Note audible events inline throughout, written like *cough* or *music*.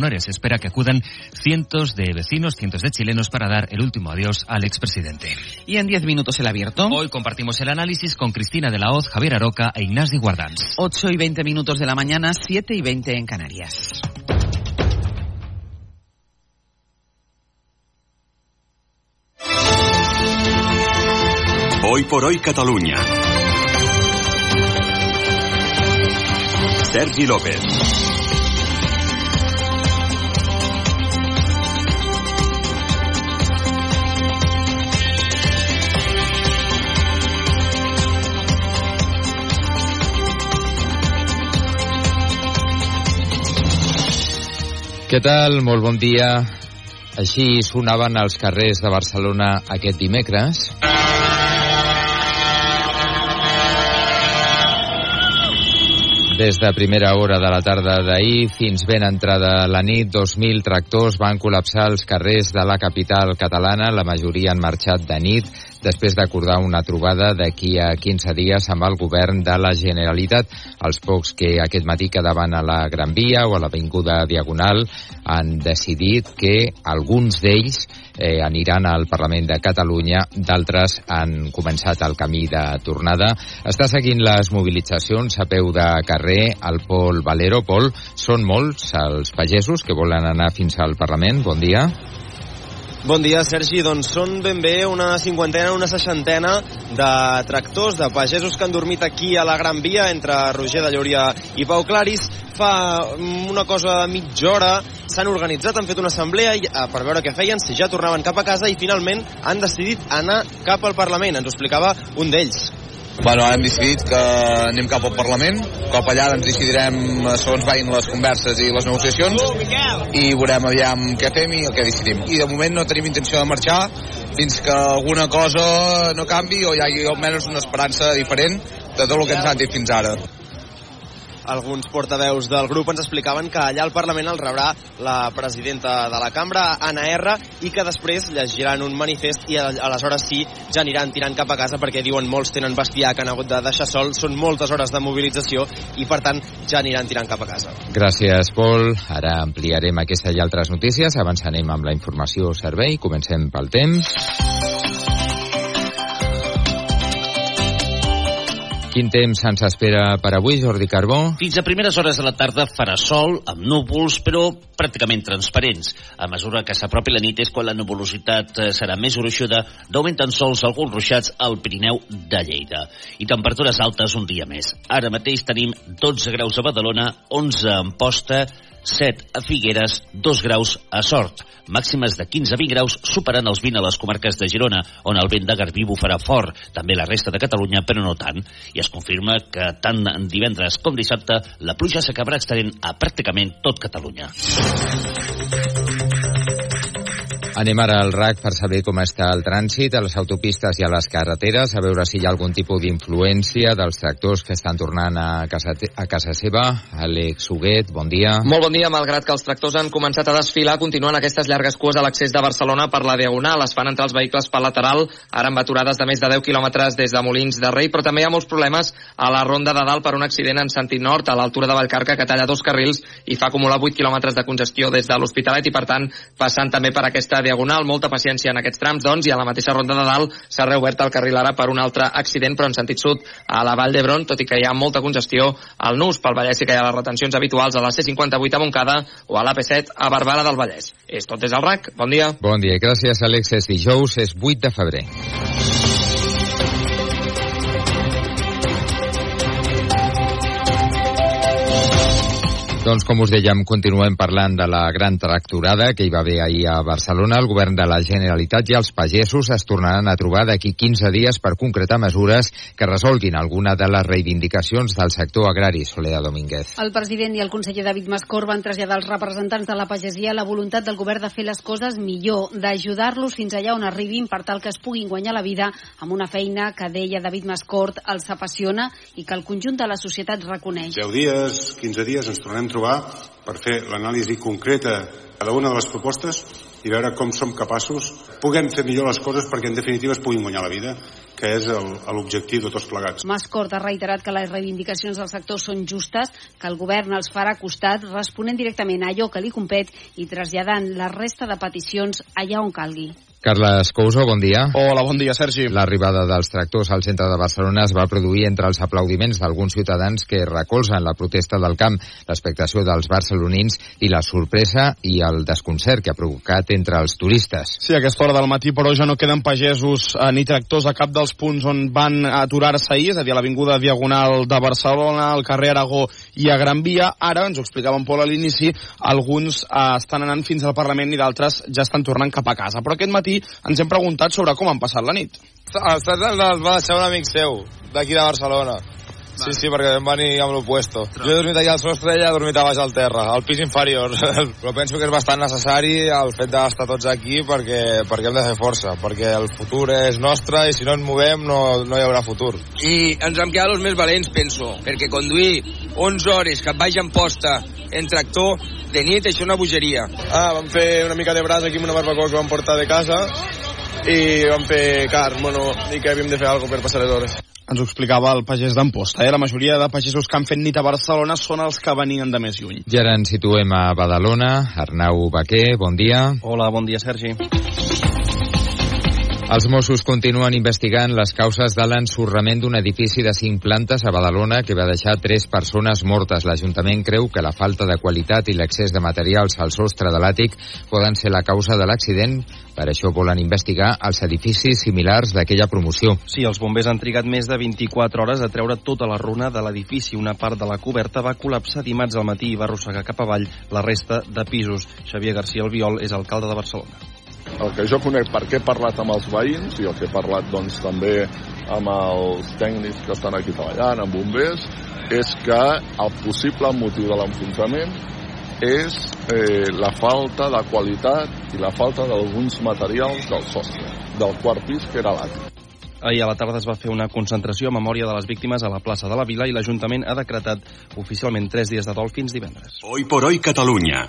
Se espera que acudan cientos de vecinos, cientos de chilenos para dar el último adiós al expresidente. Y en 10 minutos el abierto. Hoy compartimos el análisis con Cristina de la Hoz, Javier Aroca e Ignasi Guardans. 8 y 20 minutos de la mañana, 7 y 20 en Canarias. Hoy por hoy Cataluña. Sergi López. Què tal? Molt bon dia. Així sonaven els carrers de Barcelona aquest dimecres. Des de primera hora de la tarda d'ahir fins ben entrada la nit, 2.000 tractors van col·lapsar els carrers de la capital catalana. La majoria han marxat de nit després d'acordar una trobada d'aquí a 15 dies amb el govern de la Generalitat. Els pocs que aquest matí quedaven a la Gran Via o a l'Avinguda Diagonal han decidit que alguns d'ells eh, aniran al Parlament de Catalunya, d'altres han començat el camí de tornada. Està seguint les mobilitzacions a peu de carrer el Pol Valero. Pol, són molts els pagesos que volen anar fins al Parlament. Bon dia. Bon dia, Sergi. Doncs són ben bé una cinquantena, una seixantena de tractors, de pagesos que han dormit aquí a la Gran Via entre Roger de Llúria i Pau Claris. Fa una cosa mitja hora s'han organitzat, han fet una assemblea eh, per veure què feien, si ja tornaven cap a casa i finalment han decidit anar cap al Parlament. Ens ho explicava un d'ells. Bueno, hem decidit que anem cap al Parlament, cop allà doncs decidirem segons vagin les converses i les negociacions i veurem aviam què fem i el que decidim. I de moment no tenim intenció de marxar fins que alguna cosa no canvi o hi hagi almenys una esperança diferent de tot el que ens han dit fins ara alguns portaveus del grup ens explicaven que allà al Parlament el rebrà la presidenta de la cambra, Anna R, i que després llegiran un manifest i aleshores sí ja aniran tirant cap a casa perquè diuen molts tenen bestiar que han hagut de deixar sol, són moltes hores de mobilització i per tant ja aniran tirant cap a casa. Gràcies, Pol. Ara ampliarem aquesta i altres notícies. Abans anem amb la informació servei. Comencem pel temps. Quin temps ens espera per avui, Jordi Carbó? Fins a primeres hores de la tarda farà sol, amb núvols, però pràcticament transparents. A mesura que s'apropi la nit és quan la nuvolositat eh, serà més gruixuda, d'augmenten sols alguns ruixats al Pirineu de Lleida. I temperatures altes un dia més. Ara mateix tenim 12 graus a Badalona, 11 a Amposta, 7 a Figueres, 2 graus a Sort, màximes de 15 a 20 graus superant els 20 a les comarques de Girona, on el vent de Garbí bufarà fort, també la resta de Catalunya, però no tant. I es confirma que tant divendres com dissabte la pluja s'acabarà extenent a pràcticament tot Catalunya. Anem ara al RAC per saber com està el trànsit a les autopistes i a les carreteres, a veure si hi ha algun tipus d'influència dels tractors que estan tornant a casa, a casa seva. Àlex Huguet, bon dia. Molt bon dia, malgrat que els tractors han començat a desfilar, continuen aquestes llargues cues a l'accés de Barcelona per la Diagonal. Es fan entrar els vehicles per lateral, ara amb aturades de més de 10 quilòmetres des de Molins de Rei, però també hi ha molts problemes a la ronda de dalt per un accident en sentit nord, a l'altura de Vallcarca, que talla dos carrils i fa acumular 8 quilòmetres de congestió des de l'Hospitalet i, per tant, passant també per aquesta diagonal. Molta paciència en aquests trams, doncs, i a la mateixa ronda de dalt s'ha reobert el carril ara per un altre accident, però en sentit sud a la Vall d'Hebron, tot i que hi ha molta congestió al Nus. Pel Vallès sí que hi ha les retencions habituals a la C58 a Montcada o a l'AP7 a Barberà del Vallès. És tot des del RAC. Bon dia. Bon dia. Gràcies, Àlex. És dijous, és 8 de febrer. Doncs com us dèiem, continuem parlant de la gran tracturada que hi va haver ahir a Barcelona. El govern de la Generalitat i els pagesos es tornaran a trobar d'aquí 15 dies per concretar mesures que resolguin alguna de les reivindicacions del sector agrari, Soledad Domínguez. El president i el conseller David Mascor van traslladar als representants de la pagesia la voluntat del govern de fer les coses millor, d'ajudar-los fins allà on arribin per tal que es puguin guanyar la vida amb una feina que deia David Mascort els apassiona i que el conjunt de la societat reconeix. 10 dies, 15 dies ens tornem trobar per fer l'anàlisi concreta cada una de les propostes i veure com som capaços, puguem fer millor les coses perquè en definitiva es puguin guanyar la vida, que és l'objectiu de tots plegats. Mascort ha reiterat que les reivindicacions del sector són justes, que el govern els farà costat responent directament a allò que li compet i traslladant la resta de peticions allà on calgui. Carles Couso, bon dia. Hola, bon dia, Sergi. L'arribada dels tractors al centre de Barcelona es va produir entre els aplaudiments d'alguns ciutadans que recolzen la protesta del camp, l'expectació dels barcelonins i la sorpresa i el desconcert que ha provocat entre els turistes. Sí, a aquesta hora del matí, però ja no queden pagesos eh, ni tractors a cap dels punts on van aturar-se ahir, és a dir, a l'Avinguda Diagonal de Barcelona, al carrer Aragó i a Gran Via. Ara, ens ho explicava en Pol a l'inici, alguns eh, estan anant fins al Parlament i d'altres ja estan tornant cap a casa. Però aquest matí matí ens hem preguntat sobre com han passat la nit. El Estat el va deixar un amic seu, d'aquí de Barcelona. Sí, sí, perquè vam venir amb l'opuesto. Jo he dormit allà al sostre i ella ha dormit a baix al terra, al pis inferior. *laughs* Però penso que és bastant necessari el fet d'estar tots aquí perquè, perquè hem de fer força, perquè el futur és nostre i si no ens movem no, no hi haurà futur. I ens hem quedat els més valents, penso, perquè conduir 11 hores cap baix en posta en tractor de nit, això és una bogeria. Ah, vam fer una mica de braç aquí amb una barbacoa que vam portar de casa i vam fer carn, bueno, i que havíem de fer alguna per passar les hores. Ens ho explicava el pagès d'Amposta. Eh? La majoria de pagesos que han fet nit a Barcelona són els que venien de més lluny. I ara ens situem a Badalona. Arnau Baquer, bon dia. Hola, bon dia, Sergi. Els Mossos continuen investigant les causes de l'ensorrament d'un edifici de cinc plantes a Badalona que va deixar tres persones mortes. L'Ajuntament creu que la falta de qualitat i l'excés de materials al sostre de l'àtic poden ser la causa de l'accident. Per això volen investigar els edificis similars d'aquella promoció. Sí, els bombers han trigat més de 24 hores a treure tota la runa de l'edifici. Una part de la coberta va col·lapsar dimarts al matí i va arrossegar cap avall la resta de pisos. Xavier García Albiol és alcalde de Barcelona el que jo conec perquè he parlat amb els veïns i el que he parlat doncs, també amb els tècnics que estan aquí treballant, amb bombers, és que el possible motiu de l'enfrontament és eh, la falta de qualitat i la falta d'alguns materials del sostre, del quart pis que era l'àtic. Ahir a la tarda es va fer una concentració a memòria de les víctimes a la plaça de la Vila i l'Ajuntament ha decretat oficialment tres dies de dol fins divendres. Hoy por hoy Catalunya.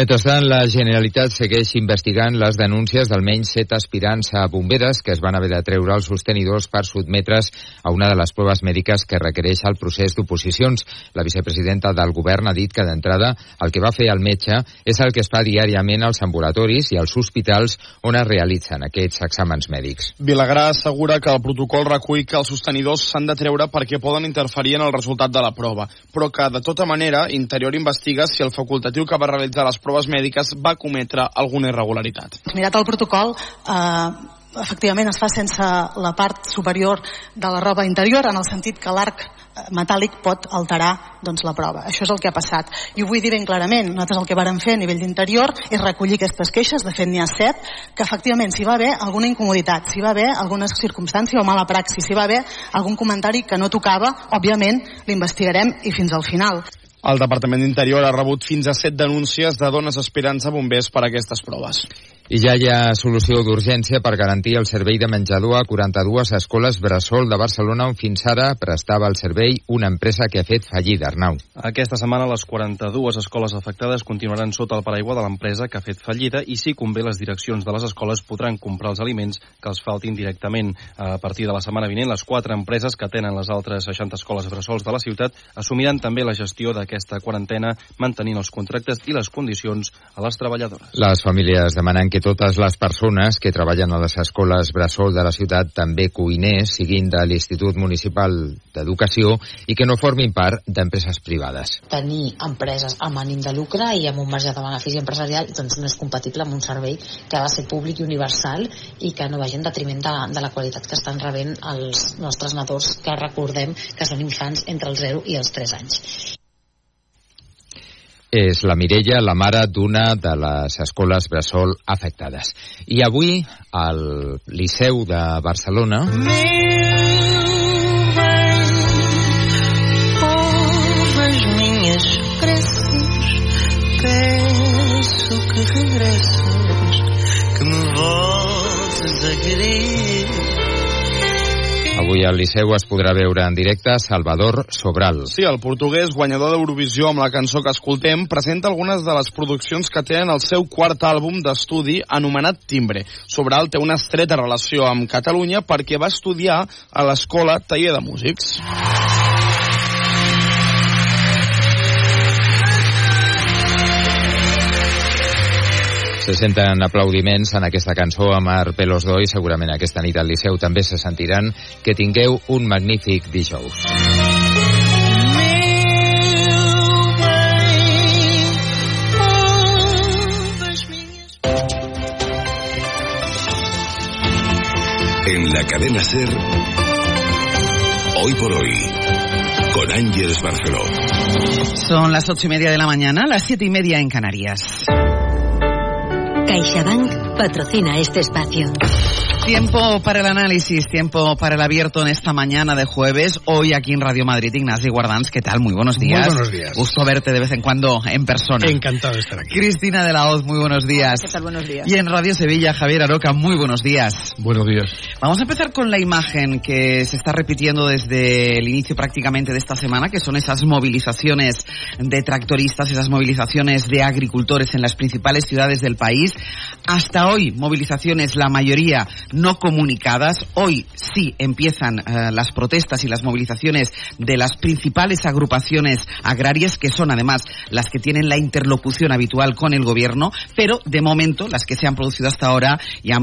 Mentrestant, la Generalitat segueix investigant les denúncies d'almenys set aspirants a bomberes que es van haver de treure els sostenidors per sotmetre's a una de les proves mèdiques que requereix el procés d'oposicions. La vicepresidenta del govern ha dit que d'entrada el que va fer el metge és el que es fa diàriament als ambulatoris i als hospitals on es realitzen aquests exàmens mèdics. Vilagrà assegura que el protocol recull que els sostenidors s'han de treure perquè poden interferir en el resultat de la prova, però que de tota manera Interior investiga si el facultatiu que va realitzar les proves mèdiques va cometre alguna irregularitat. Mirat el protocol, eh, efectivament es fa sense la part superior de la roba interior, en el sentit que l'arc eh, metàl·lic pot alterar doncs, la prova. Això és el que ha passat. I ho vull dir ben clarament. Nosaltres el que vàrem fer a nivell d'interior és recollir aquestes queixes, de fet n'hi ha set, que efectivament si va haver alguna incomoditat, si va haver alguna circumstància o mala praxi, si va haver algun comentari que no tocava, òbviament l'investigarem i fins al final. El Departament d'Interior ha rebut fins a set denúncies de dones aspirants a bombers per a aquestes proves. I ja hi ha solució d'urgència per garantir el servei de menjador a 42 escoles Bressol de Barcelona on fins ara prestava el servei una empresa que ha fet fallida, Arnau. Aquesta setmana les 42 escoles afectades continuaran sota el paraigua de l'empresa que ha fet fallida i si convé les direccions de les escoles podran comprar els aliments que els faltin directament. A partir de la setmana vinent, les quatre empreses que tenen les altres 60 escoles bressols de la ciutat assumiran també la gestió d'aquesta quarantena mantenint els contractes i les condicions a les treballadores. Les famílies demanen que totes les persones que treballen a les escoles Bressol de la ciutat, també cuiners, siguin de l'Institut Municipal d'Educació i que no formin part d'empreses privades. Tenir empreses amb ànim de lucre i amb un marge de benefici empresarial doncs no és compatible amb un servei que ha de ser públic i universal i que no vagi en detriment de, de la qualitat que estan rebent els nostres nadons, que recordem que són infants entre els 0 i els 3 anys és la Mireia, la mare d'una de les escoles bressol afectades. I avui, al Liceu de Barcelona... Peço que regresses, que me voltes a querer Avui al Liceu es podrà veure en directe Salvador Sobral. Sí, el portuguès guanyador d'Eurovisió amb la cançó que escoltem presenta algunes de les produccions que tenen el seu quart àlbum d'estudi anomenat Timbre. Sobral té una estreta relació amb Catalunya perquè va estudiar a l'escola Taller de Músics. Se senten aplaudiments en aquesta cançó a Mar Pelos d'Oi. Segurament aquesta nit al Liceu també se sentiran. Que tingueu un magnífic dijous. En la cadena Ser, hoy por hoy, con Ángeles Barceló. Son las ocho y media de la mañana, las siete y media en Canarias. CaixaBank patrocina este espacio. Tiempo para el análisis, tiempo para el abierto en esta mañana de jueves. Hoy aquí en Radio Madrid, Ignacio Guardans, ¿qué tal? Muy buenos días. Muy buenos días. Gusto verte de vez en cuando en persona. Encantado de estar aquí. Cristina de la Hoz, muy buenos días. ¿Qué tal? Buenos días. Y en Radio Sevilla, Javier Aroca, muy buenos días. Buenos días. Vamos a empezar con la imagen que se está repitiendo desde el inicio prácticamente de esta semana, que son esas movilizaciones de tractoristas, esas movilizaciones de agricultores en las principales ciudades del país. Hasta hoy, movilizaciones, la mayoría no comunicadas. Hoy sí empiezan eh, las protestas y las movilizaciones de las principales agrupaciones agrarias, que son además las que tienen la interlocución habitual con el gobierno, pero de momento las que se han producido hasta ahora y han